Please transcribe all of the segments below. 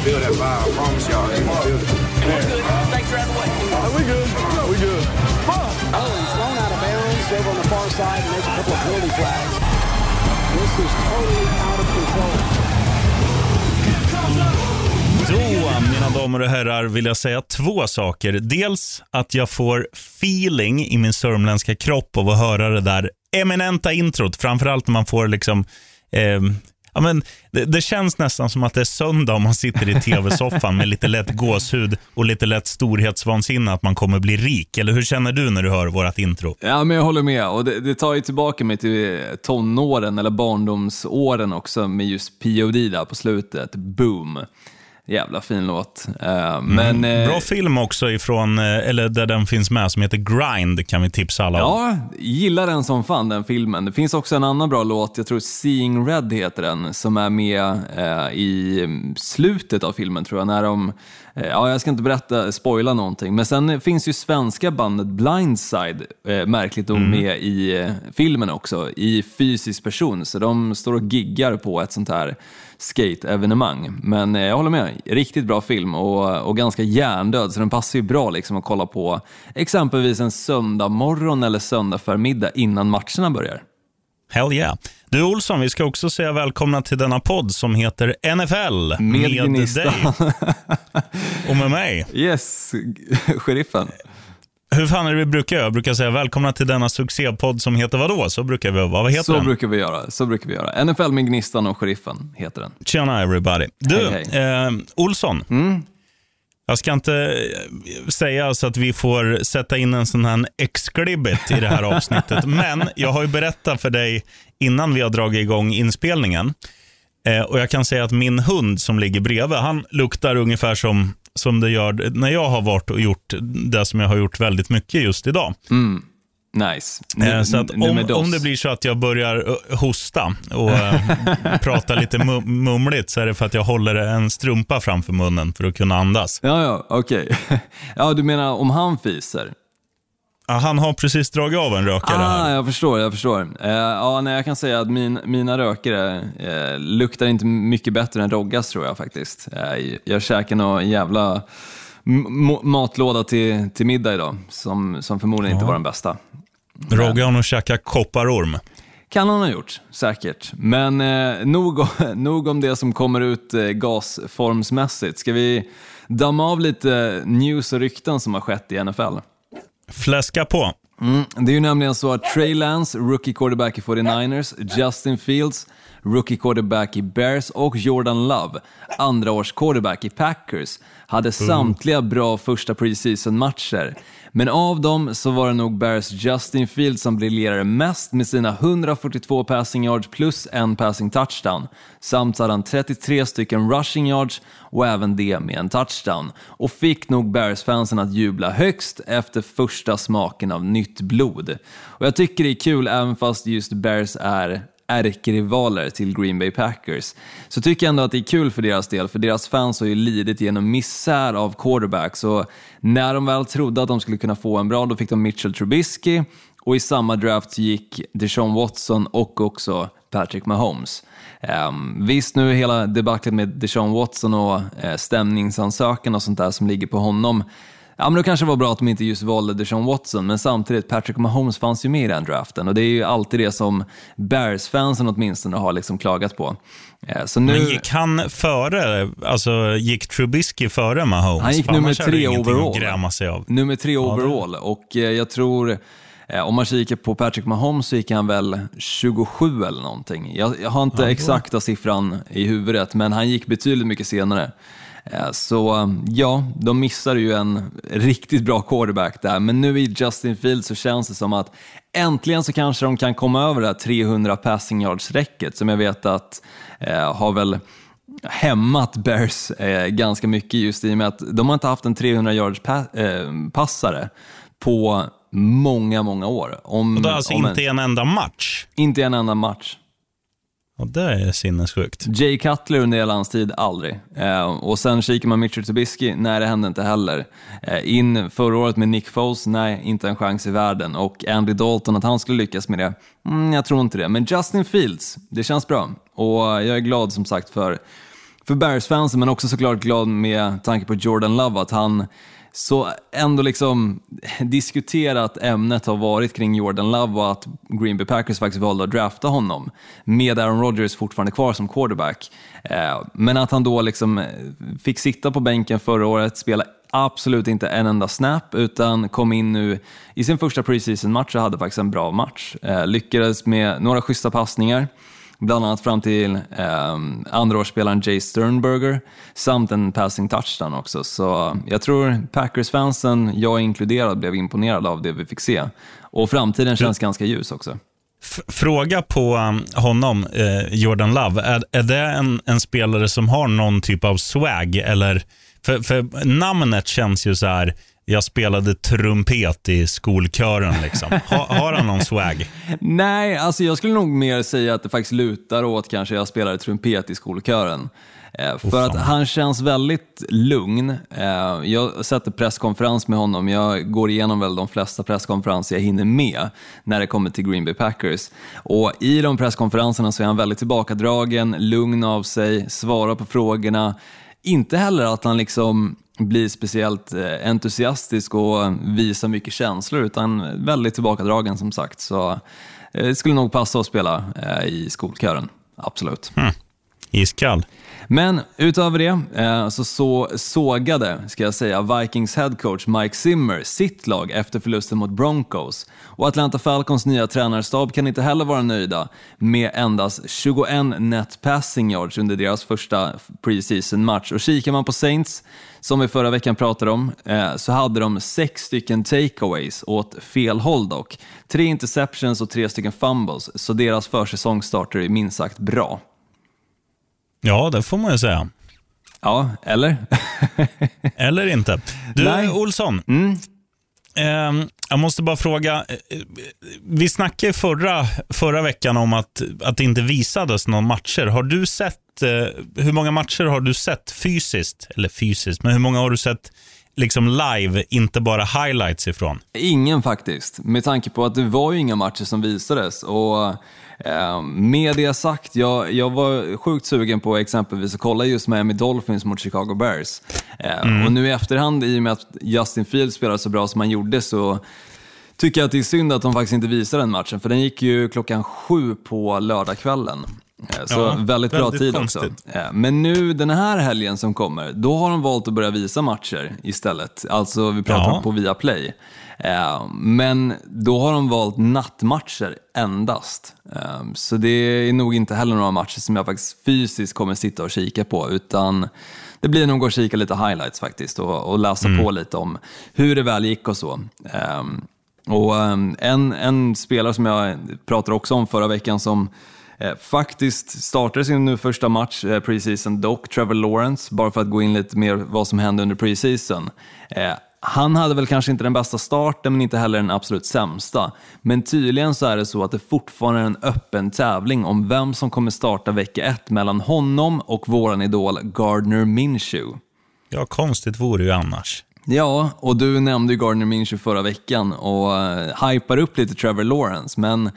gonna feel that vibe. I promise y'all, they gonna feel it. Thanks for having way. we good. Are we good. Oh, he's thrown out of bounds over on the far side, and there's a couple of penalty flags. This is totally out of control. Då, mina damer och herrar, vill jag säga två saker. Dels att jag får feeling i min sörmländska kropp av att höra det där eminenta introt. Framförallt när man får liksom... Eh, ja, men det, det känns nästan som att det är söndag om man sitter i tv-soffan med lite lätt gåshud och lite lätt storhetsvansinne att man kommer bli rik. Eller hur känner du när du hör vårt intro? Ja, men jag håller med. Och det, det tar ju tillbaka mig till tonåren eller barndomsåren också med just POD där på slutet. Boom. Jävla fin låt. Uh, men, eh, Bra film också ifrån, eh, eller där den finns med, som heter Grind, kan vi tipsa alla om. Ja, gillar den som fan den filmen. Det finns också en annan bra låt, jag tror Seeing Red heter den, som är med eh, i slutet av filmen tror jag, när de Ja, jag ska inte berätta, spoila någonting, men sen finns ju svenska bandet Blindside, eh, märkligt nog, med i eh, filmen också, i fysisk person, så de står och giggar på ett sånt här skate-evenemang. Men eh, jag håller med, riktigt bra film och, och ganska hjärndöd, så den passar ju bra liksom att kolla på exempelvis en söndag morgon eller söndag förmiddag innan matcherna börjar. Hell yeah. Du Olsson, vi ska också säga välkomna till denna podd som heter NFL Med Gnista. dig och med mig. Yes, sheriffen. Hur fan är det vi brukar göra? Jag brukar säga välkomna till denna succépodd som heter vadå? Så brukar vi Vad heter Så den? brukar vi göra. Så brukar vi göra. NFL med Gnistan och Sheriffen heter den. Tjena everybody. Du, Hej, Mm. Eh, Olsson. Jag ska inte eh, säga så att vi får sätta in en sån här exklibit i det här avsnittet, men jag har ju berättat för dig innan vi har dragit igång inspelningen. Eh, och Jag kan säga att min hund som ligger bredvid, han luktar ungefär som, som det gör när jag har varit och gjort det som jag har gjort väldigt mycket just idag. Nice. Eh, Så att om, om det blir så att jag börjar eh, hosta och eh, prata lite mu- mumligt så är det för att jag håller en strumpa framför munnen för att kunna andas. Ja, ja, okej. Ja, du menar om han fiser? Ja, han har precis dragit av en rökare Ah, här. jag förstår, jag förstår. Eh, ja, nej, jag kan säga att min, mina rökare eh, luktar inte mycket bättre än Roggas tror jag faktiskt. Eh, jag käkade någon jävla matlåda till, till middag idag som, som förmodligen inte var den bästa. Rogge har nog käkat kopparorm. Kan hon ha gjort, säkert. Men eh, nog, om- nog om det som kommer ut eh, gasformsmässigt. Ska vi damma av lite news och rykten som har skett i NFL? Fläska på. Mm, det är ju nämligen så att Trey Lance, rookie quarterback i 49ers, Justin Fields, rookie quarterback i Bears och Jordan Love, andra års quarterback i Packers, hade samtliga bra första preseason-matcher. Men av dem så var det nog Bears Justin Fields som briljerade mest med sina 142 passing yards plus en passing touchdown. Samt hade han 33 stycken rushing yards och även det med en touchdown. Och fick nog Bears-fansen att jubla högst efter första smaken av nytt blod. Och jag tycker det är kul även fast just Bears är ärkerivaler till Green Bay Packers, så tycker jag ändå att det är kul för deras del, för deras fans har ju lidit genom misär av quarterbacks och när de väl trodde att de skulle kunna få en bra, då fick de Mitchell Trubisky och i samma draft gick Deshaun Watson och också Patrick Mahomes. Um, visst nu hela debaclet med Deshaun Watson och uh, stämningsansökan och sånt där som ligger på honom, Ja, men det kanske var bra att de inte just valde Deshaun Watson, men samtidigt, Patrick Mahomes fanns ju med i den draften och det är ju alltid det som Bears-fansen åtminstone har liksom klagat på. Eh, Så nu, Men gick han före, alltså gick Trubisky före Mahomes? Han gick nummer det tre overall. nummer tre det- overall och eh, jag tror, eh, om man kikar på Patrick Mahomes så gick han väl 27 eller någonting. Jag, jag har inte exakta siffran i huvudet, men han gick betydligt mycket senare. Eh, Så eh, ja, de missade ju en riktigt bra quarterback där, men nu i Justin Fields så känns det som att äntligen så kanske de kan komma över det här 300 passing yards-räcket som jag vet att eh, har väl hämmat Bears eh, ganska mycket just i och med att de har inte haft en 300 yards pa eh, passare på många, många år. Om, Och det är alltså om inte en, en enda match. inte en enda match. Och det är sinnessjukt. Jay Cutler under hela hans tid, aldrig. Eh, och sen kikar man Mitchell Trubisky, nej det hände inte heller. Eh, in förra året med Nick Foles, nej inte en chans i världen. Och Andy Dalton, att han skulle lyckas med det, mm, jag tror inte det. Men Justin Fields, det känns bra. Och jag är glad som sagt för, för Bears-fansen, men också såklart glad med tanke på Jordan Love, att han så ändå liksom diskuterat ämnet har varit kring Jordan Love och att Green Bay Packers faktiskt valde att drafta honom med Aaron Rodgers fortfarande kvar som quarterback. Eh, men att han då liksom eh, fick sitta på bänken förra året, spela absolut inte en enda snap, utan kom in nu i sin första preseason-match och hade faktiskt en bra match. Eh, lyckades med några schyssta passningar, bland annat fram till eh, andraårsspelaren Jay Sternberger, samt en passing touchdown också. Så jag tror Packers-fansen, jag inkluderad, blev imponerad av det vi fick se. Och framtiden känns ganska ljus också. Fråga på um, honom, eh, Jordan Love. Är, är det en, en spelare som har någon typ av swag? Eller, för, för namnet känns ju så här, jag spelade trumpet i skolkören. Liksom. Ha, har han någon swag? Nej, alltså jag skulle nog mer säga att det faktiskt lutar åt kanske jag spelade trumpet i skolkören. Eh, för Oh, att han känns väldigt lugn. Eh, jag sätter presskonferens med honom. Jag går igenom väl de flesta presskonferenser jag hinner med när det kommer till Green Bay Packers. Och I de presskonferenserna så är han väldigt tillbakadragen, lugn av sig, svarar på frågorna. Inte heller att han liksom blir speciellt eh, entusiastisk och visar mycket känslor utan väldigt tillbakadragen som sagt. Så eh, det skulle nog passa att spela eh, i skolkören, absolut. Mm. Iskall. Men utöver det eh, så, så sågade, ska jag säga, Vikings headcoach Mike Zimmer sitt lag efter förlusten mot Broncos. Och Atlanta Falcons nya tränarstab kan inte heller vara nöjda med endast 21 net passing yards under deras första preseason match. Och kikar man på Saints, som vi förra veckan pratade om, eh, så hade de sex stycken takeaways åt fel håll dock. Tre interceptions och tre stycken fumbles, så deras försäsong startar minst sagt bra. Ja, det får man ju säga. Ja, eller? Eller inte. Du, Nej. Olsson. Ehm, jag måste bara fråga. eh, Vi snackade förra, förra veckan om att, att det inte visades några matcher. Har du sett, eh, hur många matcher har du sett fysiskt? Eller fysiskt, men hur många har du sett liksom live, inte bara highlights ifrån? Ingen faktiskt, med tanke på att det var ju inga matcher som visades. Och eh, Med det sagt, jag, jag var sjukt sugen på exempelvis att kolla just Miami Dolphins mot Chicago Bears. Eh, Och nu i efterhand, i och med att Justin Fields spelade så bra som han gjorde, så tycker jag att det är synd att de faktiskt inte visade den matchen, för den gick ju klockan sju på lördagskvällen. Eh, Så Ja, väldigt bra väldigt tid konstigt. också. Eh, Men nu den här helgen som kommer, då har de valt att börja visa matcher istället. Alltså vi pratar Ja. om på Viaplay. Eh, Men då har de valt nattmatcher endast. Så det är nog inte heller några matcher som jag faktiskt fysiskt kommer sitta och kika på, utan det blir nog att kika lite highlights faktiskt och, och läsa på lite om hur det väl gick och så. Och en, en spelare som jag pratade också om förra veckan som faktiskt startade sin nu första match eh, preseason dock, Trevor Lawrence, bara för att gå in lite mer vad som hände under preseason. Eh, han hade väl kanske inte den bästa starten, men inte heller den absolut sämsta. Men tydligen så är det så att det fortfarande är en öppen tävling om vem som kommer starta vecka ett mellan honom och våran idol Gardner Minshew. Ja, konstigt vore ju annars. Ja, och du nämnde ju Gardner Minshew förra veckan och uh, hypar upp lite Trevor Lawrence, men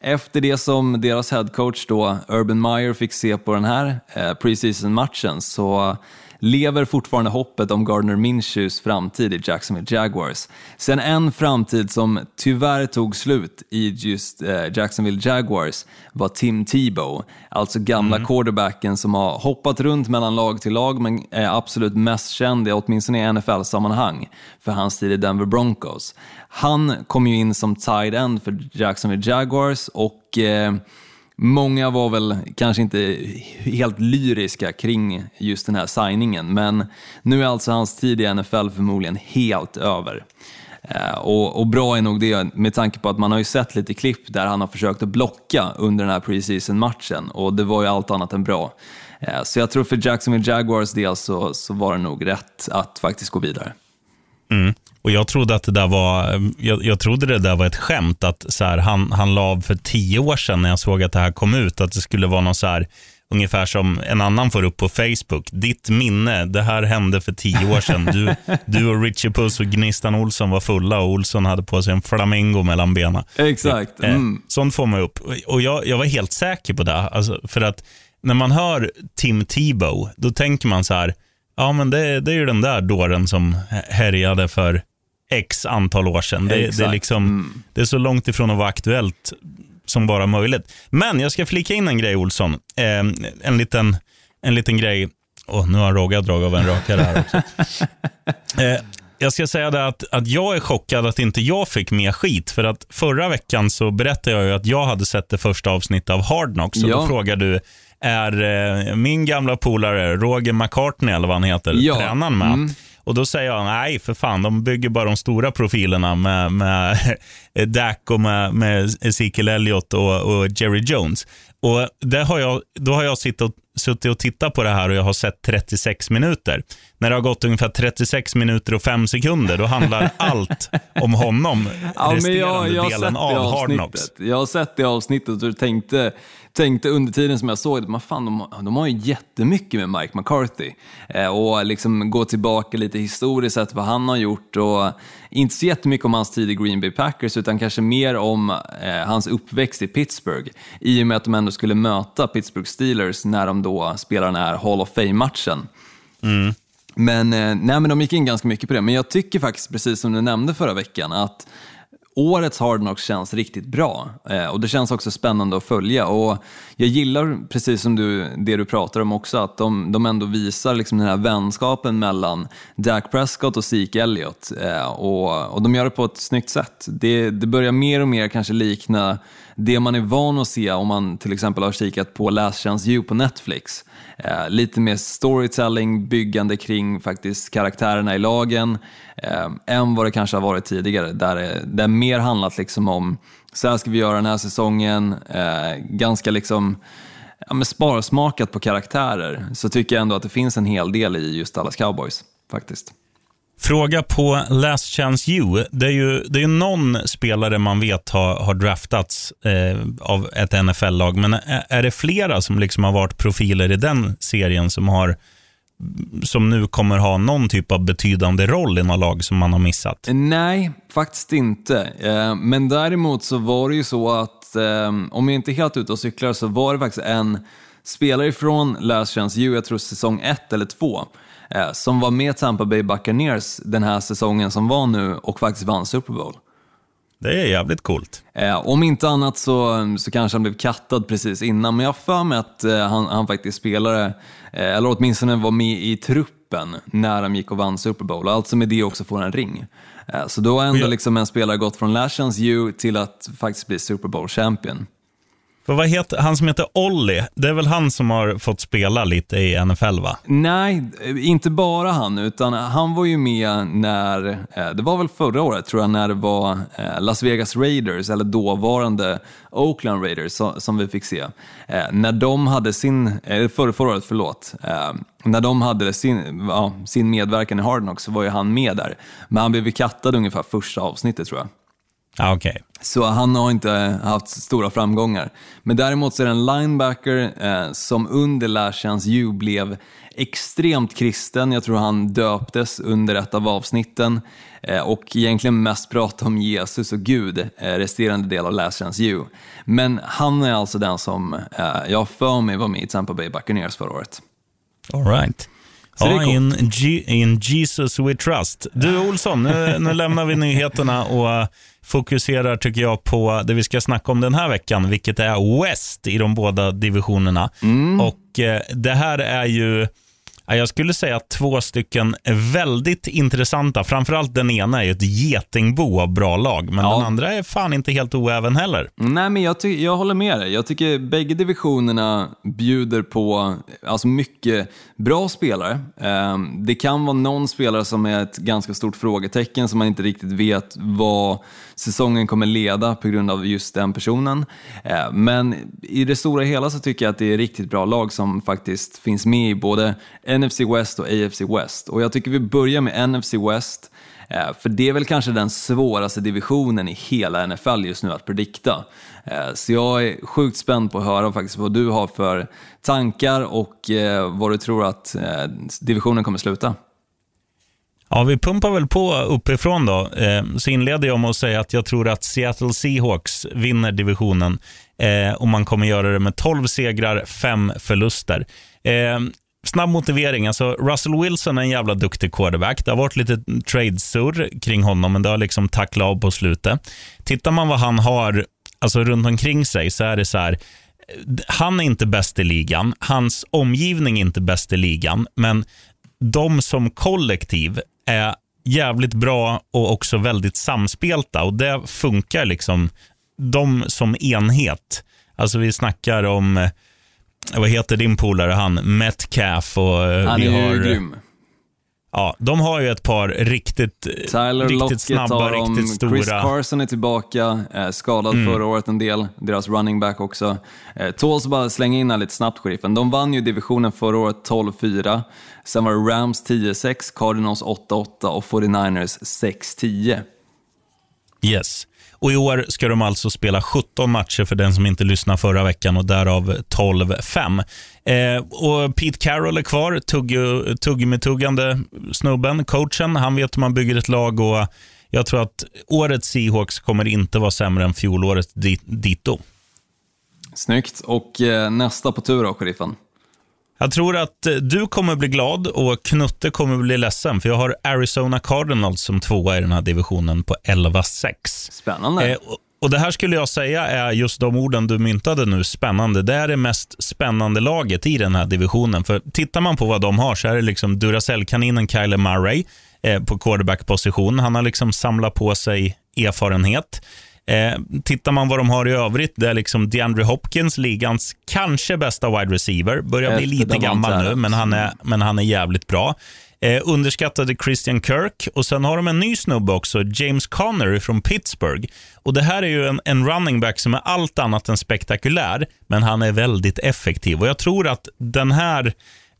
efter det som deras headcoach då, Urban Meyer, fick se på den här uh, preseason-matchen så lever fortfarande hoppet om Gardner Minshews framtid i Jacksonville Jaguars. Sen en framtid som tyvärr tog slut i just eh, Jacksonville Jaguars var Tim Tebow, alltså gamla quarterbacken som har hoppat runt mellan lag till lag men är absolut mest känd, åtminstone i NFL-sammanhang, för hans tid i Denver Broncos. Han kom ju in som tight end för Jacksonville Jaguars och eh, Många var väl kanske inte helt lyriska kring just den här signingen, men nu är alltså hans tid i NFL förmodligen helt över. Eh, Och, och bra är nog det med tanke på att man har ju sett lite klipp där han har försökt att blocka under den här preseason-matchen och det var ju allt annat än bra. Eh, Så jag tror för Jacksonville Jaguars del så, så var det nog rätt att faktiskt gå vidare. Mm. Och jag trodde att det där var, jag, jag trodde det där var ett skämt. Att så här, han, han la av för tio år sedan när jag såg att det här kom ut. Att det skulle vara någon så här, ungefär som en annan får upp på Facebook. Ditt minne, det här hände för tio år sedan. Du, du och Richie Puss och Gnistan Olsson var fulla och Olsson hade på sig en flamingo mellan benen. Exakt. Eh, Mm. Sånt får man upp. Och jag, jag var helt säker på det. Alltså, för att när man hör Tim Tebow, då tänker man så här, ja men det, det är ju den där dåren som härjade för x antal år sedan. Det, det, är liksom, det är så långt ifrån att vara aktuellt som bara möjligt. Men jag ska flika in en grej, Olsson. Eh, en, liten, en liten grej. Åh, nu har Rogga dragit av en rakare här också. Eh, jag ska säga det att, att jag är chockad att inte jag fick mer skit. För att förra veckan så berättade jag ju att jag hade sett det första avsnittet av Hard Knocks. Och Ja. då frågar du, är eh, min gamla polare Roger McCartney, eller vad han heter, Ja. tränaren med? Och Då säger jag, nej för fan, de bygger bara de stora profilerna med, med Dak och med, med Ezekiel Elliott och, och Jerry Jones. Och det har jag, Då har jag suttit och, suttit och tittat på det här och jag har sett 36 minuter. När det har gått ungefär 36 minuter och 5 sekunder, då handlar allt om honom, Ja, men resterande jag, jag delen av Hard Knocks. avsnittet. Jag har sett det avsnittet och tänkte, tänkte under tiden som jag såg det, men fan, de, de har ju jättemycket med Mike McCarthy. Eh, och liksom gå tillbaka lite historiskt sett vad han har gjort och inte så jättemycket om hans tid i Green Bay Packers utan kanske mer om eh, hans uppväxt i Pittsburgh. I och med att de ändå skulle möta Pittsburgh Steelers när de då spelar den här Hall of Fame-matchen. Men, eh, nej, men de gick in ganska mycket på det. Men jag tycker faktiskt, precis som du nämnde förra veckan, att årets Hardnox känns riktigt bra. Eh, och det känns också spännande att följa. Och jag gillar, precis som du, det du pratar om också, att de, de ändå visar liksom den här vänskapen mellan Dak Prescott och Zeke Elliott. Eh, och, och de gör det på ett snyggt sätt. Det, det börjar mer och mer kanske likna det man är van att se om man till exempel har kikat på Last Chance You på Netflix. Eh, lite mer storytelling, byggande kring faktiskt karaktärerna i lagen, eh, än vad det kanske har varit tidigare. Där eh, det, det mer handlat liksom om, så här ska vi göra den här säsongen, eh, ganska liksom ja, men sparsmakat på karaktärer, så tycker jag ändå att det finns en hel del i just Dallas Cowboys, faktiskt. Fråga på Last Chance You. Det är ju, det är ju någon spelare man vet har, har draftats eh, av ett NFL-lag, men är, är det flera som liksom har varit profiler i den serien som, har, som nu kommer ha någon typ av betydande roll i något lag som man har missat? Nej, faktiskt inte. Eh, Men däremot så var det ju så att, eh, om jag inte är helt ute och cyklar, så var det faktiskt en spelare från Last Chance U, jag tror säsong ett eller två, som var med Tampa Bay Buccaneers den här säsongen som var nu och faktiskt vann Super Bowl. Det är jävligt coolt. Eh, om inte annat så, så kanske han blev kattad precis innan, men jag har för mig att eh, han, han faktiskt spelade, eh, eller åtminstone var med i truppen när de gick och vann Super Bowl, och alltså med det också får en ring. Eh, så då har ändå jag- liksom en spelare gått från Last Chance U till att faktiskt bli Super Bowl champion. För vad heter, han som heter Olli, det är väl han som har fått spela lite i NFL, va? Nej, inte bara han, utan han var ju med när, eh, det var väl förra året tror jag, när det var eh, Las Vegas Raiders, eller dåvarande Oakland Raiders som, vi fick se. Eh, när de hade sin, förra, förra året, förlåt, när de hade sin, ja, sin medverkan i Hard Knocks så var ju han med där. Men han blev ju kattad ungefär första avsnittet tror jag. Okej. Så han har inte haft stora framgångar. Men däremot så är det en linebacker eh, som under Last Chance U blev extremt kristen. Jag tror han döptes under ett av avsnitten eh, och egentligen mest pratade om Jesus och Gud eh, resterande del av Last Chance U. Men han är alltså den som eh, jag för mig var med i Tampa Bay Buccaneers förra året. All right. Så Ja, in, G- in Jesus we trust. Du Olsson, nu, nu lämnar vi nyheterna och fokuserar tycker jag på det vi ska snacka om den här veckan, vilket är West i de båda divisionerna. Mm. Och eh, Det här är ju, jag skulle säga två stycken väldigt intressanta. Framförallt den ena är ett getingbo av bra lag, men Ja. den andra är fan inte helt oäven heller. Nej, men jag, ty- jag håller med dig. Jag tycker bägge divisionerna bjuder på alltså mycket bra spelare. Ehm, det kan vara någon spelare som är ett ganska stort frågetecken som man inte riktigt vet vad säsongen kommer leda på grund av just den personen. Eh, men i det stora hela så tycker jag att det är riktigt bra lag som faktiskt finns med i både NFC West och AFC West. Och jag tycker vi börjar med NFC West. Eh, för det är väl kanske den svåraste divisionen i hela NFL just nu att predikta. Eh, så jag är sjukt spänd på att höra faktiskt vad du har för tankar och vad du tror att divisionen kommer sluta. Ja, vi pumpar väl på uppifrån då. Eh, så inleder jag med att säga att jag tror att Seattle Seahawks vinner divisionen. Eh, och man kommer göra det med 12 segrar, 5 förluster. Eh, snabb motivering. Alltså, Russell Wilson är en jävla duktig quarterback. Det har varit lite trade-surr kring honom, men det har liksom tacklat av på slutet. Tittar man vad han har alltså, runt omkring sig så är det så här. Han är inte bäst i ligan. Hans omgivning är inte bäst i ligan, men de som kollektiv är jävligt bra och också väldigt samspelta och det funkar liksom. De som enhet. Alltså vi snackar om, eh, vad heter din polare han, Metcalf och eh, Han vi är har, ju grym. Ja, de har ju ett par riktigt, Tyler riktigt Lockett snabba, riktigt stora. Chris Carson är tillbaka, eh, skadad Mm. förra året en del, deras running back också. Eh, tåls bara slänga in här lite snabbt, sheriffen. De vann ju divisionen förra året 12-4. Sen var det Rams 10-6, Cardinals 8-8 och 49ers 6-10. Yes. Och I år ska de alltså spela 17 matcher för den som inte lyssnade förra veckan och därav 12-5. Eh, och Pete Carroll är kvar, tugg- tuggummi-tuggande snubben, coachen. Han vet hur man bygger ett lag och jag tror att årets Seahawks kommer inte vara sämre än fjolårets dito. Snyggt. Och eh, nästa på tur då, sheriffen? Jag tror att eh, du kommer bli glad och Knutte kommer bli ledsen, för jag har Arizona Cardinals som tvåa i den här divisionen på 11-6. Spännande. Eh, och- och Det här skulle jag säga är just de orden du myntade nu, spännande. Det är det mest spännande laget i den här divisionen. För Tittar man på vad de har så är det liksom Duracell-kaninen Kyler Murray eh, på quarterback-position. Han har liksom samlat på sig erfarenhet. Eh, tittar man vad de har i övrigt, det är liksom DeAndre Hopkins, ligans kanske bästa wide receiver. Börjar bli lite gammal nu, men han är, men han är jävligt bra. Eh, underskattade Christian Kirk och sen har de en ny snubbe också, James Conner från Pittsburgh. Och Det här är ju en, en running back som är allt annat än spektakulär, men han är väldigt effektiv. Och Jag tror att den här,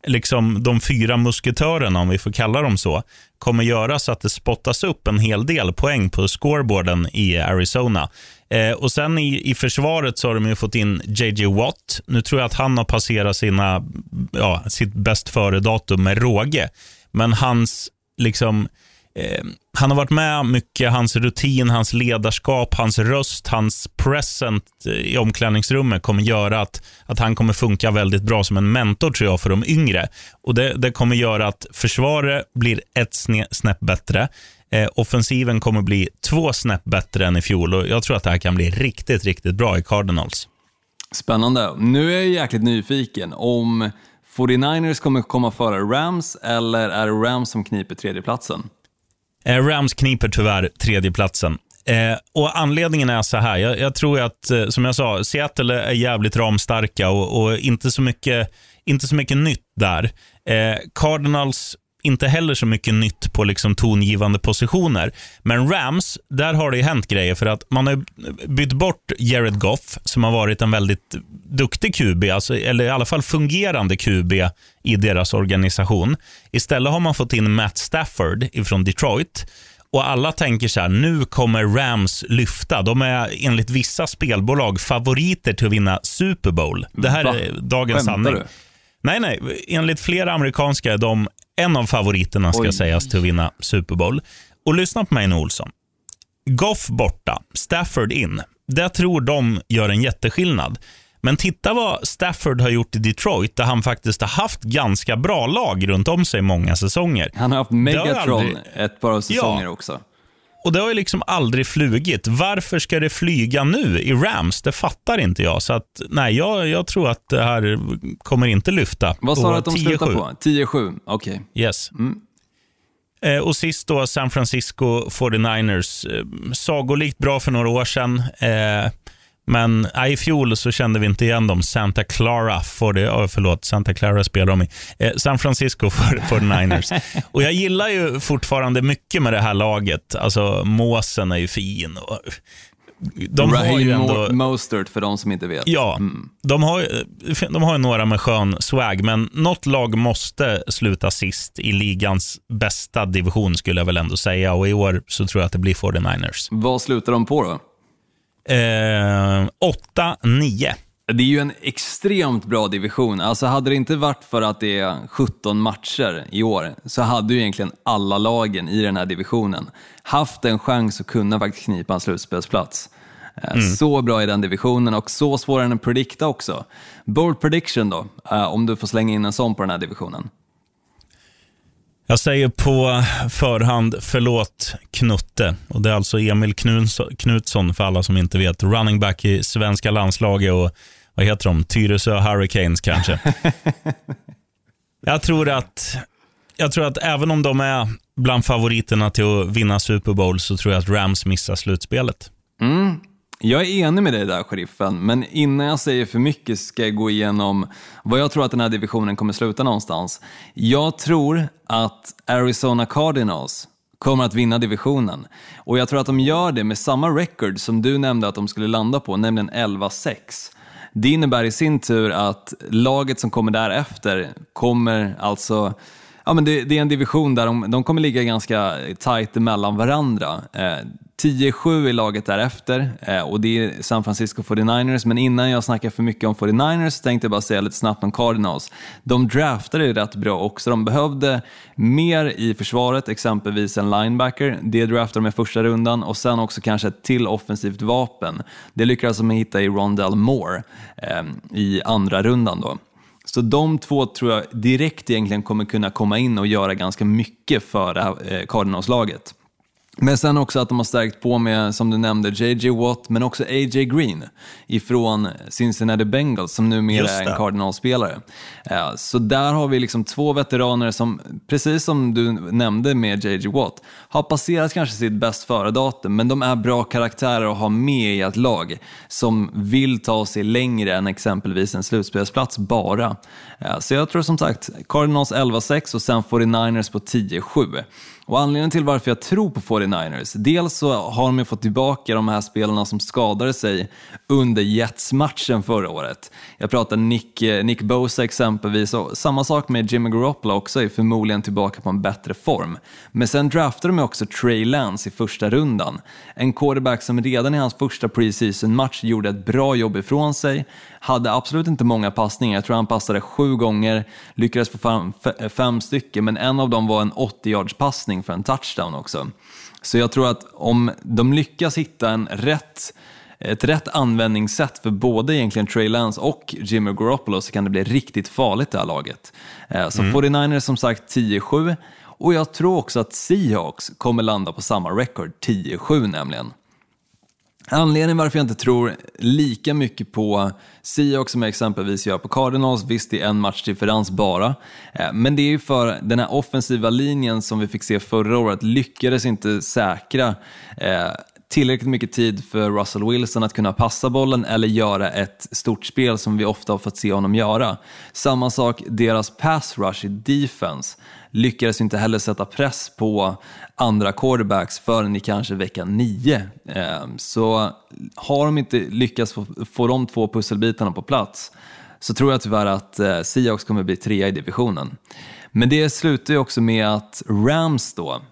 liksom de fyra musketörerna, om vi får kalla dem så, kommer göra så att det spottas upp en hel del poäng på scoreboarden i Arizona. Eh, och Sen i, i försvaret så har de ju fått in JJ Watt. Nu tror jag att han har passerat sina, ja, sitt bäst före-datum med råge. Men hans, liksom, eh, han har varit med mycket, hans rutin, hans ledarskap, hans röst, hans present eh, i omklädningsrummet kommer göra att, att han kommer funka väldigt bra som en mentor tror jag för de yngre. Och Det, det kommer göra att försvaret blir ett sne, snäpp bättre. Eh, offensiven kommer bli två snäpp bättre än i fjol och jag tror att det här kan bli riktigt, riktigt bra i Cardinals. Spännande. Nu är jag jäkligt nyfiken om 49ers kommer komma före Rams eller är det Rams som kniper tredjeplatsen? Eh, Rams kniper tyvärr tredjeplatsen. Eh, och Anledningen är så här. Jag, jag tror att, eh, som jag sa, Seattle är jävligt ramstarka och, och inte, så mycket, inte så mycket nytt där. Eh, Cardinals inte heller så mycket nytt på liksom tongivande positioner. Men Rams, där har det ju hänt grejer för att man har bytt bort Jared Goff som har varit en väldigt duktig QB, alltså, eller i alla fall fungerande QB i deras organisation. Istället har man fått in Matt Stafford från Detroit. Och alla tänker så här, nu kommer Rams lyfta. De är enligt vissa spelbolag favoriter till att vinna Super Bowl. Det här Va? är dagens Skämtar sanning. du? Nej, nej. Enligt flera amerikanska är de en av favoriterna ska Oj. sägas till att vinna Super Bowl. Och lyssna på mig nu, Olsson. Goff borta, Stafford in. Det tror de gör en jätteskillnad. Men titta vad Stafford har gjort i Detroit, där han faktiskt har haft ganska bra lag runt om sig många säsonger. Han har haft Megatron aldrig- ett par säsonger Ja. också. Och det har ju liksom aldrig flugit. Varför ska det flyga nu i Rams? Det fattar inte jag. Så att, nej, jag, jag tror att det här kommer inte lyfta. Vad sa du att de slutar 10-7. på? 10-7, okej. Yes. Mm. Eh, och sist då San Francisco 49ers. Eh, sagolikt bra för några år sedan. Eh, men nej, i fjol så kände vi inte igen dem. Santa Clara, får det, oh, förlåt, Santa Clara spelar de i. Eh, San Francisco 49ers. och jag gillar ju fortfarande mycket med det här laget. Alltså, måsen är ju fin. Och, de har ju Raheem ändå... Mo- Mostert för de som inte vet. Ja, de, har, de har ju några med skön swag, men något lag måste sluta sist i ligans bästa division skulle jag väl ändå säga. Och i år så tror jag att det blir 49ers. Vad slutar de på då? Eh, 8-9. Det är ju en extremt bra division. Alltså hade det inte varit för att det är 17 matcher i år så hade ju egentligen alla lagen i den här divisionen haft en chans att kunna faktiskt knipa en slutspelsplats. Eh, mm. Så bra i den divisionen och så svår än att predikta också. Bold prediction då, eh, om du får slänga in en sån på den här divisionen. Jag säger på förhand förlåt Knutte. Och Det är alltså Emil Knutsson, för alla som inte vet. Running back i svenska landslaget och vad heter de? Tyresö Hurricanes kanske. jag, tror att, jag tror att även om de är bland favoriterna till att vinna Super Bowl så tror jag att Rams missar slutspelet. Mm. Jag är enig med dig där, sheriffen, men innan jag säger för mycket ska jag gå igenom vad jag tror att den här divisionen kommer sluta någonstans. Jag tror att Arizona Cardinals kommer att vinna divisionen. Och jag tror att de gör det med samma record som du nämnde att de skulle landa på, nämligen 11-6. Det innebär i sin tur att laget som kommer därefter kommer alltså Ja, men det, det, är en division där de, de kommer ligga ganska tight emellan varandra. Eh, 10-7 i laget därefter eh, och det är San Francisco 49ers. Men innan jag snackar för mycket om 49ers tänkte jag bara säga lite snabbt om Cardinals. De draftade rätt bra också. De behövde mer i försvaret, exempelvis en linebacker. Det draftade de i första rundan och sen också kanske ett till offensivt vapen. Det lyckades de hitta i Rondell Moore eh, i andra rundan. då. Så de två tror jag direkt egentligen kommer kunna komma in och göra ganska mycket för det här eh, Cardinals-laget. Men sen också att de har stärkt på med, som du nämnde, JJ Watt, men också AJ Green ifrån Cincinnati Bengals som numera är en Cardinals-spelare. Så där har vi liksom två veteraner som, precis som du nämnde med JJ Watt, har passerat kanske sitt bäst före-datum, men de är bra karaktärer att ha med i ett lag som vill ta sig längre än exempelvis en slutspelsplats bara. Så jag tror som sagt Cardinals 11-6 och sen 49ers på 10-7. Och anledningen till varför jag tror på 49ers, dels så har de ju fått tillbaka de här spelarna som skadade sig under Jets-matchen förra året. Jag pratar Nick, eh, Nick Bosa exempelvis, och samma sak med Jimmy Garoppolo också, är förmodligen tillbaka på en bättre form. Men sen draftade de också Trey Lance i första rundan. En quarterback som redan i hans första preseason-match gjorde ett bra jobb ifrån sig, hade absolut inte många passningar, jag tror han passade sju gånger, lyckades få fram fem stycken, men en av dem var en 80 yards passning för en touchdown också. Så jag tror att om de lyckas hitta en rätt ett rätt användningssätt för både egentligen Trey Lance och Jimmy Garoppolo så kan det bli riktigt farligt det här laget. Eh, så mm. 49ers som sagt 10-7 och jag tror också att Seahawks kommer landa på samma record, 10-7 nämligen. Anledningen varför jag inte tror lika mycket på Seahawks som jag exempelvis gör på Cardinals, visst det är en matchdifferens bara, eh, men det är ju för den här offensiva linjen som vi fick se förra året lyckades inte säkra eh, tillräckligt mycket tid för Russell Wilson att kunna passa bollen eller göra ett stort spel som vi ofta har fått se honom göra. Samma sak, deras pass rush i defense lyckades inte heller sätta press på andra quarterbacks förrän i kanske vecka nio. Ehm, så har de inte lyckats få, få de två pusselbitarna på plats så tror jag tyvärr att eh, Seahawks kommer bli trea i divisionen. Men det slutar ju också med att Rams då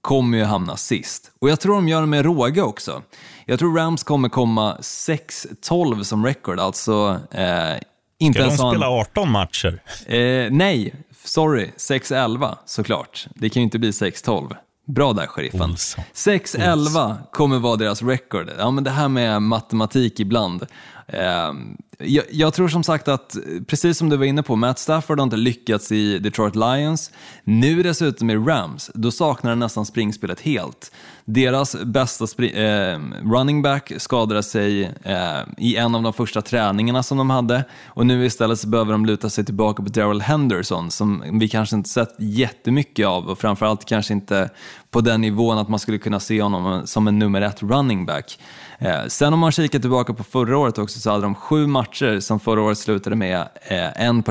kommer ju hamna sist. Och jag tror de gör det med råga också. Jag tror Rams kommer komma 6-12 som record, alltså eh, inte Ska de spela 18 matcher? Eh, nej, sorry, 6-11 såklart. Det kan ju inte bli 6-12. Bra där, sheriffen. 6-11 kommer vara deras record. Ja, men det här med matematik ibland. Ehm, jag, jag, tror som sagt att, precis som du var inne på, Matt Stafford har inte lyckats i Detroit Lions. Nu dessutom i Rams, då saknar han nästan springspelet helt. Deras bästa eh, running back skadade sig eh, i en av de första träningarna som de hade och nu istället så behöver de luta sig tillbaka på Daryl Henderson som vi kanske inte sett jättemycket av och framförallt kanske inte på den nivån att man skulle kunna se honom som en nummer ett running back. Eh, sen om man kikar tillbaka på förra året också så hade de sju matcher som förra året slutade med eh, en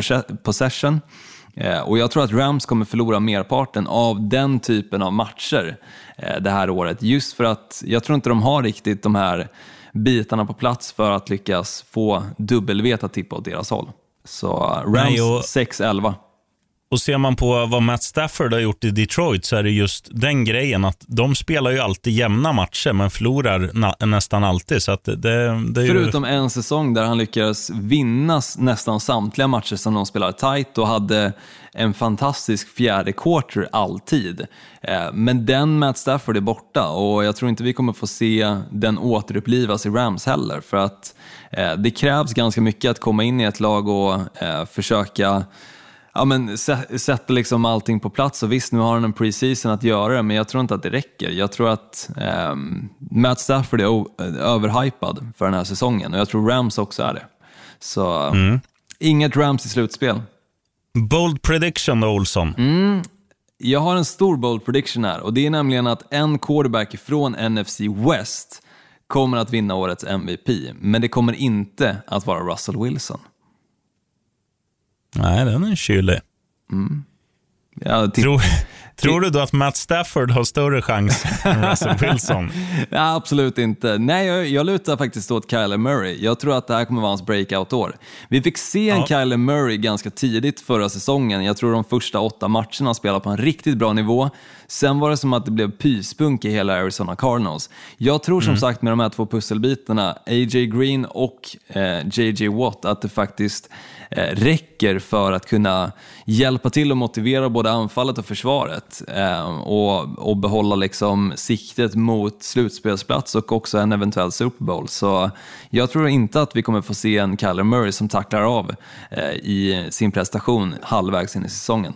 possession. Eh, och jag tror att Rams kommer förlora merparten av den typen av matcher det här året. Just för att jag tror inte de har riktigt de här bitarna på plats för att lyckas få W att tippa åt deras håll. Så Rams 6-11. Och ser man på vad Matt Stafford har gjort i Detroit så är det just den grejen att de spelar ju alltid jämna matcher men förlorar na nästan alltid. Så att det, det är Förutom ju... en säsong där han lyckades vinna nästan samtliga matcher som de spelade tight och hade en fantastisk fjärde quarter alltid. Eh, men den Matt Stafford är borta och jag tror inte vi kommer få se den återupplivas i Rams heller för att eh, det krävs ganska mycket att komma in i ett lag och eh, försöka ja, men, sätta liksom allting på plats. Och visst, nu har han en preseason att göra det, men jag tror inte att det räcker. Jag tror att eh, Matt Stafford är överhypad för den här säsongen och jag tror Rams också är det. Så mm. inget Rams i slutspel. Bold prediction då, Olsson? Mm. Jag har en stor bold prediction här och det är nämligen att en quarterback från NFC West kommer att vinna årets MVP, men det kommer inte att vara Russell Wilson. Nej, den är kylig. Mm. Ja, tror, tror du då att Matt Stafford har större chans än Russell Wilson? ja, absolut inte. Nej, jag, jag lutar faktiskt åt Kyler Murray. Jag tror att det här kommer vara hans breakout-år. Vi fick se en ja. Kyler Murray ganska tidigt förra säsongen. Jag tror de första åtta matcherna han spelade på en riktigt bra nivå. Sen var det som att det blev pyspunk i hela Arizona Cardinals. Jag tror som mm. sagt med de här två pusselbitarna, A.J. Green och eh, J.J. Watt, att det faktiskt eh, räcker för att kunna hjälpa till att motivera både anfallet och försvaret eh, och, och behålla liksom siktet mot slutspelsplats och också en eventuell Super Bowl. Så jag tror inte att vi kommer få se en Kyler Murray som tacklar av eh, i sin prestation halvvägs in i säsongen.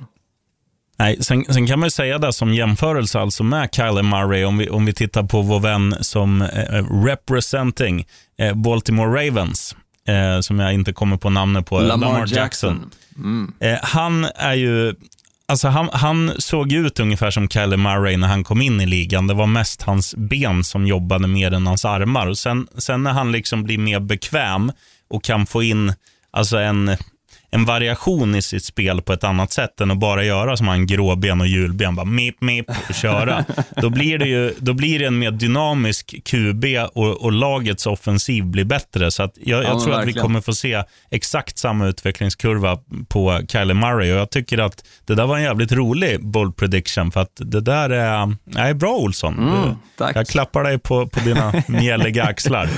Nej, sen, sen, kan man ju säga det som jämförelse alltså med Kyler Murray, om vi, om vi tittar på vår vän som eh, representing eh, Baltimore Ravens, eh, som jag inte kommer på namnet på, Lamar, Lamar Jackson. Jackson. Mm. Eh, han är ju Alltså han, han, såg ut ungefär som Kyler Murray när han kom in i ligan. Det var mest hans ben som jobbade mer än hans armar. Och sen, sen när han liksom blir mer bekväm och kan få in alltså en en variation i sitt spel på ett annat sätt än att bara göra som han gråben och hjulben, bara mip mip och köra. då, blir det ju, då blir det en mer dynamisk QB och, och lagets offensiv blir bättre. Så jag, jag tror verkligen. att vi kommer få se exakt samma utvecklingskurva på Kyler Murray och jag tycker att det där var en jävligt rolig bold prediction för att det där är, är bra Olsson. Mm, tack. Jag klappar dig på, på dina mjälliga axlar.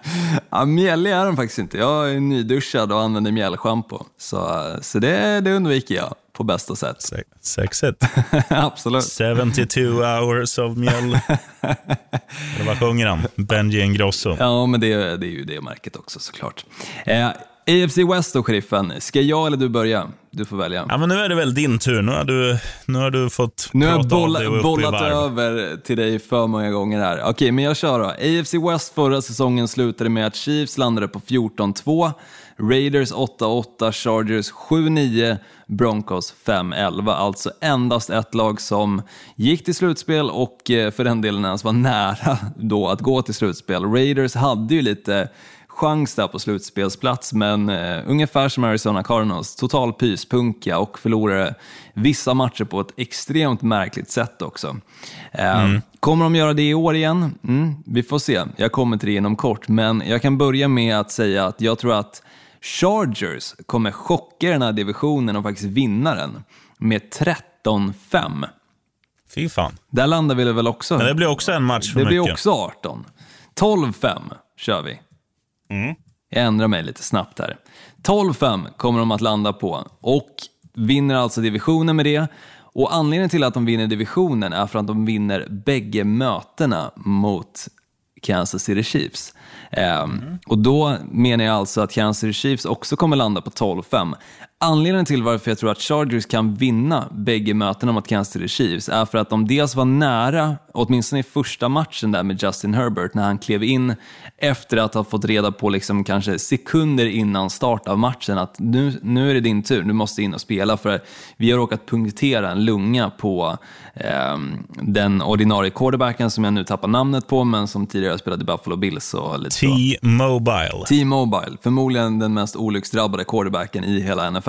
ja, mjällig är den faktiskt inte. Jag är nyduschad och använder mjällschampo. Så, så det, det undviker jag på bästa sätt. Se sexigt. Absolut. 72 hours of mjäll. vad sjunger han? Benji Ingrosso. Ja, men det, det är ju det märket också såklart. Eh, AFC West då, sheriffen. Ska jag eller du börja? Du får välja. Ja, men nu är det väl din tur. Nu har du, nu har du fått Nu jag bolla, bollat över till dig för många gånger här. Okej, men jag kör då. AFC West förra säsongen slutade med att Chiefs landade på 14-2. Raiders 8-8, Chargers 7-9, Broncos 5-11. Alltså endast ett lag som gick till slutspel och eh, för den delen ens var nära då att gå till slutspel. Raiders hade ju lite chans där på slutspelsplats, men uh, ungefär som Arizona Cardinals, total pyspunka och förlorade vissa matcher på ett extremt märkligt sätt också. Uh, mm. Kommer de göra det i år igen? Mm, vi får se. Jag kommer till det inom kort, men jag kan börja med att säga att jag tror att Chargers kommer chocka den här divisionen och faktiskt vinna den med 13-5. Fy fan. Där landar vi väl också. Men det blir också en match för Det mycket. blir också 18. 12-5 kör vi. Mm. Jag ändrar mig lite snabbt här. 12-5 kommer de att landa på och vinner alltså divisionen med det. Och anledningen till att de vinner divisionen är för att de vinner bägge mötena mot Kansas City Chiefs. Mm. Och då menar jag alltså att Kansas City Chiefs också kommer landa på 12-5. Anledningen till varför jag tror att Chargers kan vinna bägge mötena mot Kansas City Chiefs är för att de dels var nära, åtminstone i första matchen där med Justin Herbert, när han klev in efter att ha fått reda på liksom kanske sekunder innan start av matchen att nu, nu är det din tur, du måste in och spela för vi har råkat punktera en lunga på eh, den ordinarie quarterbacken som jag nu tappar namnet på, men som tidigare spelade i Buffalo Bills. T-Mobile. T-Mobile, förmodligen den mest olycksdrabbade quarterbacken i hela NFL.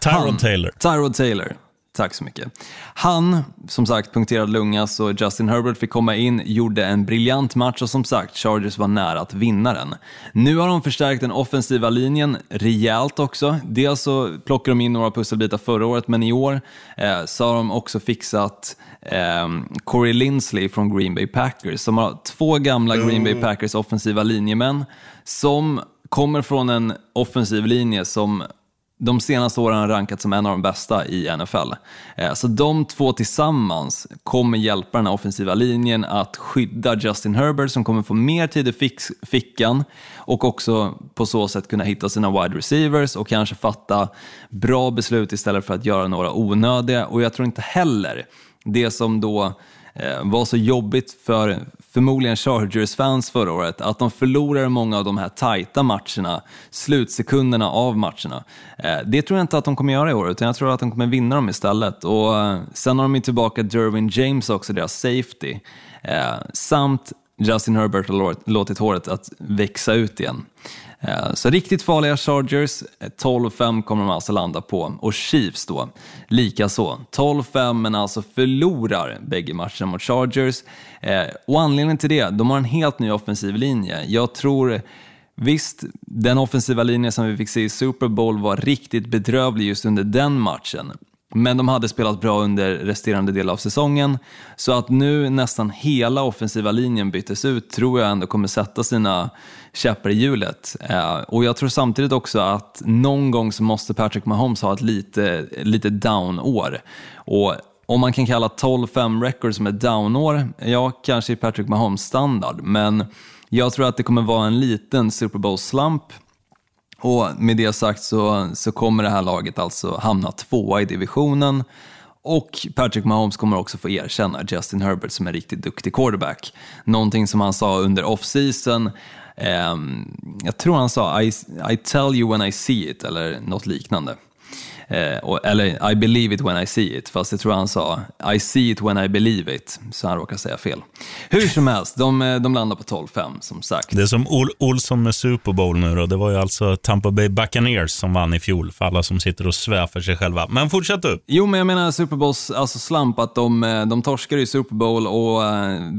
Tyrod Taylor. Tyrod Taylor. Tack så mycket. Han, som sagt, punkterad lunga, så Justin Herbert fick komma in, gjorde en briljant match och som sagt, Chargers var nära att vinna den. Nu har de förstärkt den offensiva linjen rejält också. Dels så plockade de in några pusselbitar förra året, men i år eh, så har de också fixat eh, Corey Linsley från Green Bay Packers, som har två gamla Green Bay Packers offensiva linjemän som kommer från en offensiv linje som de senaste åren har rankats som en av de bästa i NFL. Eh, så de två tillsammans kommer hjälpa den här offensiva linjen att skydda Justin Herbert som kommer få mer tid i fickan och också på så sätt kunna hitta sina wide receivers och kanske fatta bra beslut istället för att göra några onödiga. Och jag tror inte heller det som då eh, var så jobbigt för förmodligen Chargers-fans förra året, att de förlorar många av de här tajta matcherna, slutsekunderna av matcherna. Eh, det tror jag inte att de kommer göra i år, utan jag tror att de kommer vinna dem istället. Och eh, sen har de ju tillbaka Derwin James också, deras safety, eh, samt Justin Herbert har låtit håret att växa ut igen. Eh, så riktigt farliga Chargers, eh, 12-5 kommer de alltså landa på. Och Chiefs då, lika så. 12-5 men alltså förlorar bägge matcherna mot Chargers. Eh, och anledningen till det, de har en helt ny offensiv linje. Jag tror Visst, den offensiva linjen som vi fick se i Super Bowl var riktigt bedrövlig just under den matchen. Men de hade spelat bra under resterande del av säsongen. Så att nu nästan hela offensiva linjen byttes ut tror jag ändå kommer sätta sina käppar i hjulet. Eh, och jag tror samtidigt också att någon gång så måste Patrick Mahomes ha ett lite, lite down-år. Och om man kan kalla 12-5 record som ett down-år, ja, kanske i Patrick Mahomes standard, men jag tror att det kommer vara en liten Super Bowl-slump och med det sagt så, så kommer det här laget alltså hamna tvåa i divisionen och Patrick Mahomes kommer också få erkänna Justin Herbert som en riktigt duktig quarterback. Någonting som han sa under off-season, eh, jag tror han sa I, I tell you when I see it eller något liknande. Eh, eller I believe it when I see it, fast jag tror han sa I see it when I believe it, så han råkar säga fel. Hur som helst, de, eh, de landar på 12-5 som sagt. Det är som Ol Olsson med Super Bowl nu då. Det var ju alltså Tampa Bay Buccaneers som vann i fjol, för alla som sitter och svär för sig själva. Men fortsätt du. Jo, men jag menar Super Bowls alltså slump, att de, eh, de torskar i Super Bowl och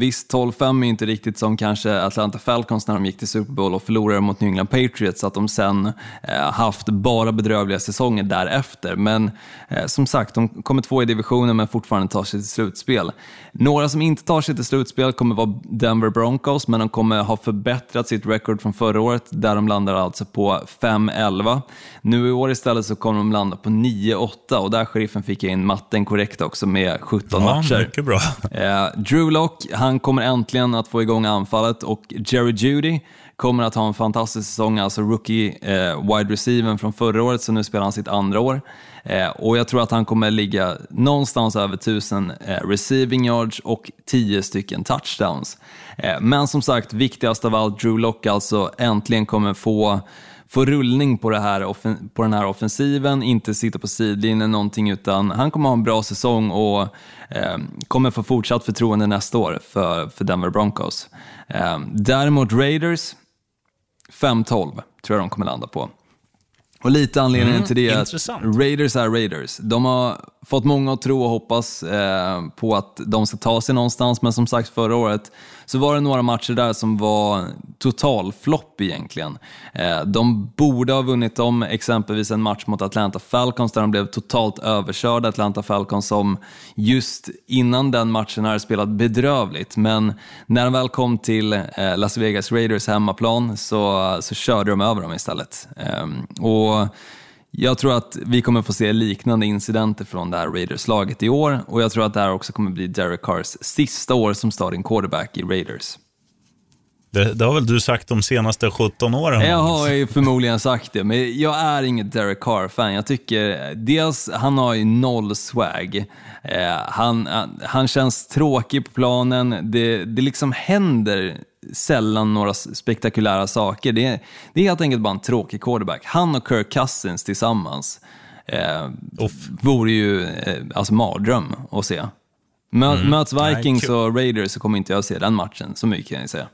visst, 12-5 är inte riktigt som kanske Atlanta Falcons när de gick till Super Bowl och förlorade mot New England Patriots, att de sen eh, haft bara bedrövliga säsonger därefter efter. Men eh, som sagt, de kommer två i divisionen men fortfarande tar sig till slutspel. Några som inte tar sig till slutspel kommer vara Denver Broncos, men de kommer ha förbättrat sitt record från förra året, där de landar alltså på 5-11. Nu i år istället så kommer de landa på 9-8 och där sheriffen fick jag in matten korrekt också med 17 ja, matcher. Mycket bra. Eh, Drew Lock, han kommer äntligen att få igång anfallet och Jerry Judy kommer att ha en fantastisk säsong, alltså rookie eh, wide receiver från förra året, så nu spelar han sitt andra år. Eh, och jag tror att han kommer ligga någonstans över 1000 eh, receiving yards och 10 stycken touchdowns. Eh, men som sagt, viktigast av allt, Drew Lock alltså äntligen kommer få få rullning på, det här, på den här offensiven, inte sitta på sidlinjen någonting, utan han kommer ha en bra säsong och eh, kommer få fortsatt förtroende nästa år för, för Denver Broncos. Eh, däremot Raiders, 5-12 tror jag de kommer landa på. Och lite anledningen mm, till det är att Raiders är Raiders. De har fått många att tro och hoppas eh, på att de ska ta sig någonstans, men som sagt förra året så var det några matcher där som var total flopp egentligen. Eh, de borde ha vunnit dem, exempelvis en match mot Atlanta Falcons där de blev totalt överkörda. Atlanta Falcons som just innan den matchen hade spelat bedrövligt, men när de väl kom till eh, Las Vegas Raiders hemmaplan så, så körde de över dem istället. Ehm, och jag tror att vi kommer få se liknande incidenter från det här Raiders-laget i år och jag tror att det här också kommer bli Derek Carrs sista år som starting quarterback i Raiders. Det, det, har väl du sagt de senaste 17 åren? Jag har ju förmodligen sagt det, men jag är inget Derek Carr-fan. Jag tycker dels, han har ju noll swag. Eh, han, han känns tråkig på planen. Det, det liksom händer sällan några spektakulära saker. Det är, det är helt enkelt bara en tråkig quarterback. Han och Kirk Cousins tillsammans eh, vore ju eh, alltså mardröm att se. Mö, mm. Möts Vikings och Raiders så kommer inte jag se den matchen, så mycket kan jag säga.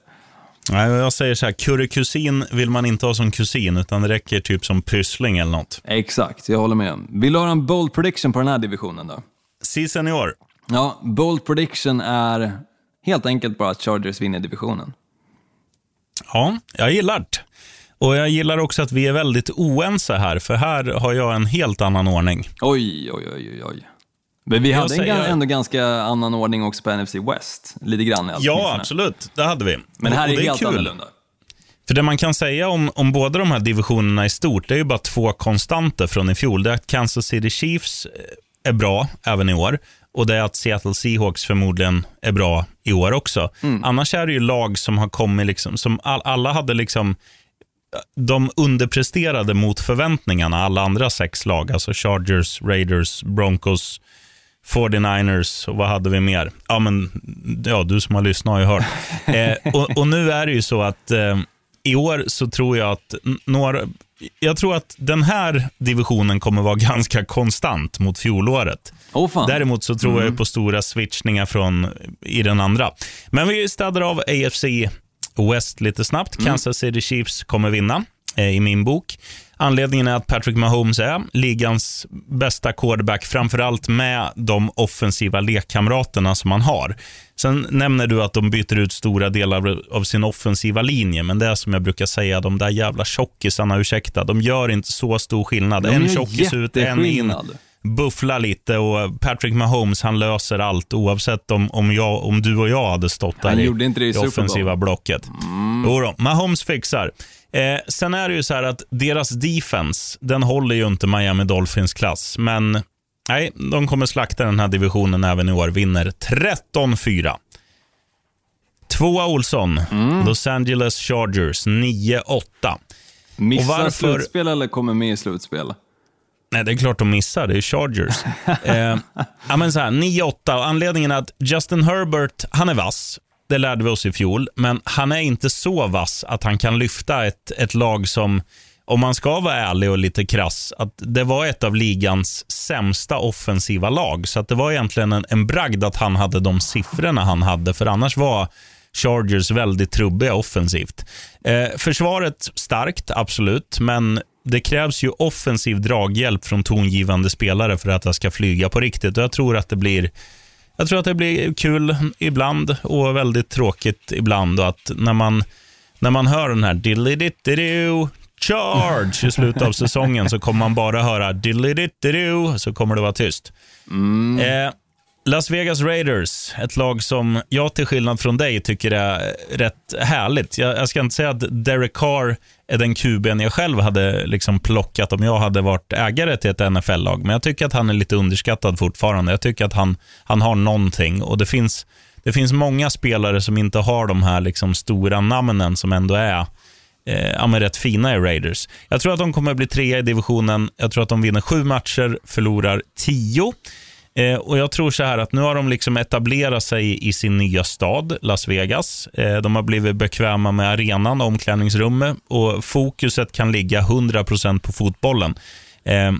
Nej, jag säger så här, kurrekusin vill man inte ha som kusin, utan det räcker typ som pyssling eller något. Exakt, jag håller med. Vill du ha en bold prediction på den här divisionen då? season i år. Ja, bold prediction är helt enkelt bara att Chargers vinner divisionen. Ja, jag gillar det. Och jag gillar också att vi är väldigt oense här, för här har jag en helt annan ordning. Oj, oj, oj, oj. Men vi hade säger- ändå ganska annan ordning också på NFC West. Lite grann i alla Ja, absolut. Det hade vi. Men här Och är det det helt kul. annorlunda. För det man kan säga om, om båda de här divisionerna i stort, det är ju bara två konstanter från i fjol. Det är att Kansas City Chiefs eh, är bra även i år och det är att Seattle Seahawks förmodligen är bra i år också. Annars är det ju lag som har kommit, liksom, som all, alla hade liksom de underpresterade mot förväntningarna, alla andra sex lag. Alltså Chargers, Raiders, Broncos, 49ers och vad hade vi mer? Ja, men, ja du som har lyssnat har ju hört. Eh, och, och nu är det ju så att eh, i år så tror jag att några... Jag tror att den här divisionen kommer vara ganska konstant mot fjolåret. Fan. Däremot så tror jag ju på stora switchningar från i den andra. Men vi städar av AFC West lite snabbt. Kansas City Chiefs kommer vinna i min bok. Anledningen är att Patrick Mahomes är ligans bästa quarterback, framförallt med de offensiva lekkamraterna som han har. Sen nämner du att de byter ut stora delar av- sin offensiva linje, men det är som jag brukar säga, de där jävla tjockisarna, ursäkta, de gör inte så stor skillnad. En tjockis ut, en in buffla lite och Patrick Mahomes han löser allt oavsett om, om, jag, om du och jag hade stått där Han i gjorde inte det i Bowl. offensiva blocket. Mm. Då, Mahomes fixar. Eh, sen är det ju så här att deras defense, den håller ju inte Miami Dolphins klass, men nej, de kommer slakta den här divisionen även i år, vinner 13-4. Tvåa Olsson, Mm. Los Angeles Chargers 9-8. Missar varför- slutspel eller kommer med i slutspel? Nej, det är klart de missar. Det är Chargers. eh, ja, men så här, 9-8. Och Anledningen är att Justin Herbert, han är vass. Det lärde vi oss i fjol. Men han är inte så vass att han kan lyfta ett, ett lag som, om man ska vara ärlig och lite krass, att det var ett av ligans sämsta offensiva lag. Så att det var egentligen en, en bragd att han hade de siffrorna han hade. För annars var Chargers väldigt trubbiga offensivt. Eh, försvaret starkt, absolut, men det krävs ju offensiv draghjälp från tongivande spelare för att det ska flyga på riktigt. Och jag tror att det blir jag tror att det blir kul ibland och väldigt tråkigt ibland. Och att när man, när man hör den här charge i slutet av säsongen så kommer man bara höra diddly-diddly-doo, så kommer det vara tyst. Eh, Las Vegas Raiders, ett lag som jag till skillnad från dig tycker är rätt härligt. Jag, jag ska inte säga att Derek Carr är den kuben jag själv hade liksom plockat om jag hade varit ägare till ett NFL-lag, men jag tycker att han är lite underskattad fortfarande. Jag tycker att han, han har någonting och det finns, det finns många spelare som inte har de här liksom stora namnen som ändå är eh, ja, men rätt fina i Raiders. Jag tror att de kommer att bli trea i divisionen. Jag tror att de vinner sju matcher, förlorar tio. Eh, och Jag tror så här att nu har de liksom etablerat sig i sin nya stad, Las Vegas. Eh, de har blivit bekväma med arenan och omklädningsrummet och fokuset kan ligga 100% på fotbollen. Eh,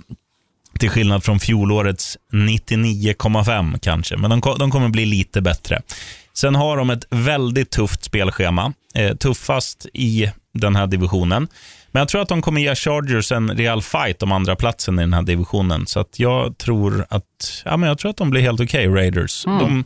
till skillnad från fjolårets 99,5 kanske, men de, de kommer bli lite bättre. Sen har de ett väldigt tufft spelschema, eh, tuffast i den här divisionen. Men jag tror att de kommer ge Chargers en rejäl fight om andra platsen i den här divisionen. Så att jag tror att ja, men jag tror att de blir helt okej, Raiders. De,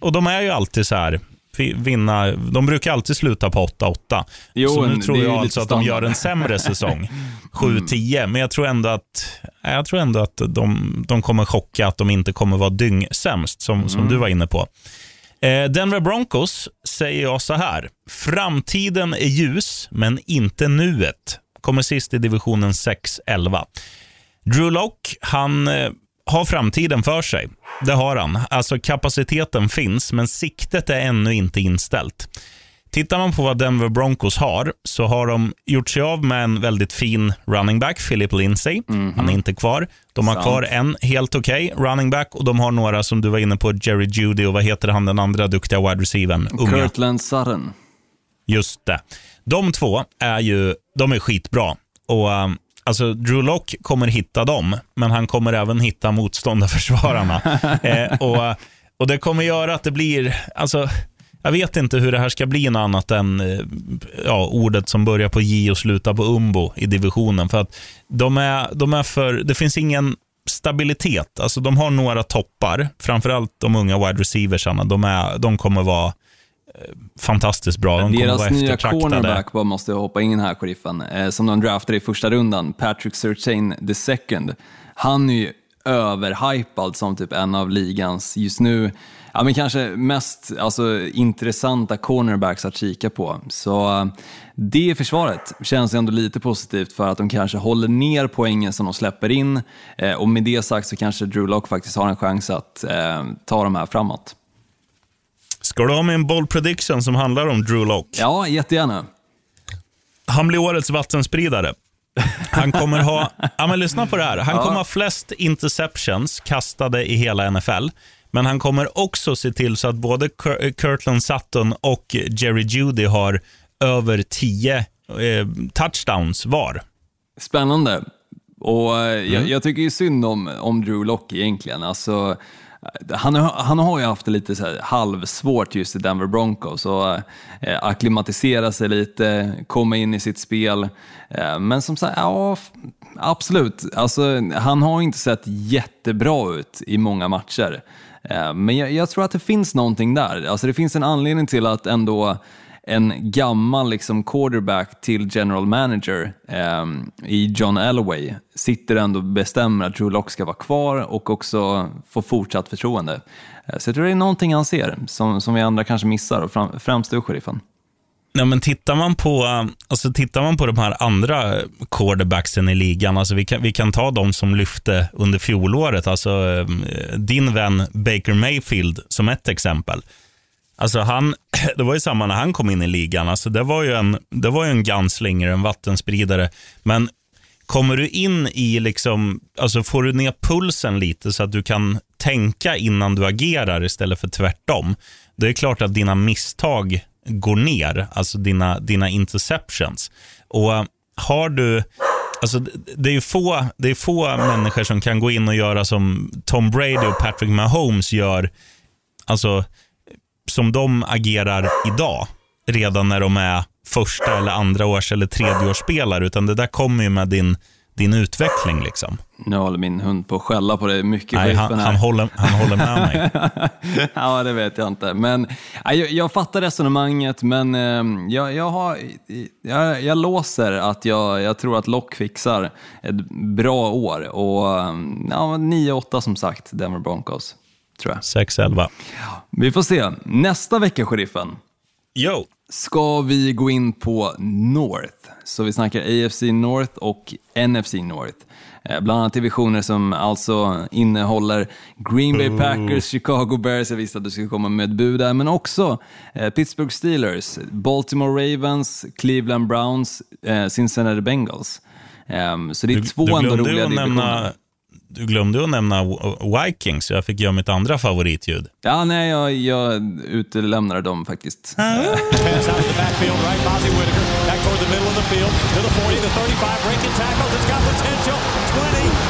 och de är ju alltid så här, vi- vinna, de brukar alltid sluta på 8-8. Jo, så nu tror jag alltså att de gör en sämre säsong. 7-10, men jag tror ändå att, jag tror ändå att de, de kommer chocka, att de inte kommer vara dyngsämst, som, som du var inne på. Eh, Denver Broncos säger jag så här. Framtiden är ljus, men inte nuet. Kommer sist i divisionen 6-11. Drew Lock, han eh, har framtiden för sig. Det har han. Alltså kapaciteten finns, men siktet är ännu inte inställt. Tittar man på vad Denver Broncos har, så har de gjort sig av med en väldigt fin running back, Philip Lindsay. Han är inte kvar. De har Sant. kvar en helt okej running back och de har några som du var inne på, Jerry Judy och vad heter han den andra duktiga wide receivern? Unga. Kirtland Sutton. Just det. De två är ju de är skitbra. Och, um, alltså, Drew Lock kommer hitta dem, men han kommer även hitta motståndarförsvararna. eh, och, och Det kommer göra att det blir... Alltså, jag vet inte hur det här ska bli något annat än eh, ja, ordet som börjar på J och slutar på umbo i divisionen. För att de är, de är för, det finns ingen stabilitet. Alltså de har några toppar, framförallt de unga wide receiversarna. De, är, de kommer vara eh, fantastiskt bra. De Deras nya cornerback, bara måste jag hoppa in här, sheriffen, eh, som de draftade i första rundan, Patrick Surtain the second. Han är ju överhypad som typ en av ligans, just nu, ja men kanske mest alltså, intressanta cornerbacks att kika på. Så eh, det försvaret känns ändå lite positivt för att de kanske håller ner poängen som de släpper in eh, och med det sagt så kanske Drew Lock faktiskt har en chans att eh, ta de här framåt. Ska du ha med en bold prediction som handlar om Drew Lock? Ja, jättegärna. Han blir årets vattenspridare. Han kommer ha, ja men lyssna på det här. Han Ja. kommer ha flest interceptions kastade i hela NFL. Men han kommer också se till så att både Kur- Kirtland Sutton och Jerry Judy har över 10 eh, touchdowns var. Spännande. Och eh, Mm. jag, jag tycker ju synd om, om Drew Lock egentligen. Alltså, eh, han, han har ju haft det lite så här halvsvårt just i Denver Broncos och eh, akklimatisera sig lite, komma in i sitt spel. Eh, men som sagt, ja, absolut. Alltså, han har inte sett jättebra ut i många matcher. Eh, men jag, jag tror att det finns någonting där. Alltså, det finns en anledning till att ändå en gammal liksom quarterback till general manager eh, i John Elway sitter ändå och bestämmer att Drew Lock ska vara kvar och också få fortsatt förtroende. Eh, så jag tror det är någonting han ser som, som vi andra kanske missar, och fram, främst du, sheriffen. Nej, men tittar, man på, alltså tittar man på de här andra quarterbacksen i ligan, alltså vi, kan, vi kan ta de som lyfte under fjolåret, alltså eh, din vän Baker Mayfield som ett exempel. Alltså han, det var ju samma när han kom in i ligan, alltså det var ju en, det var ju en gunslinger, en vattenspridare, men kommer du in i, liksom, alltså får du ner pulsen lite så att du kan tänka innan du agerar istället för tvärtom, det är klart att dina misstag går ner, alltså dina, dina interceptions. Och eh, har du, alltså det- är ju få, det är få människor som kan gå in och göra som Tom Brady och Patrick Mahomes gör, alltså som de agerar idag, redan när de är första eller andra års eller tredje års spelare, utan det där kommer ju med din, din utveckling. liksom. Nu håller min hund på att skälla på dig mycket, Nej, han, han, håller, han håller med mig. ja, det vet jag inte. Men, ja, jag, jag fattar resonemanget, men eh, jag, jag, har, jag, jag låser att jag, jag tror att Lock fixar ett bra år. Och eh, ja, 9-8 som sagt, Denver Broncos, tror jag. 6-11. Vi får se. Nästa vecka, sheriffen, Jo, ska vi gå in på North. Så vi snackar AFC North och NFC North. Eh, Bland annat divisioner som alltså innehåller Green Bay Packers, Chicago Bears, jag visste att du skulle komma med ett bud där, men också eh, Pittsburgh Steelers, Baltimore Ravens, Cleveland Browns, eh, Cincinnati Bengals. Ehm, Så det är du, två du, ändå roliga divisioner. nämna, du glömde att nämna Vikings, jag fick göra mitt andra favoritljud. Ja, nej, jag, jag utelämnade dem faktiskt. Field to the 40, the 35, breaking tackles. It's got potential. 20,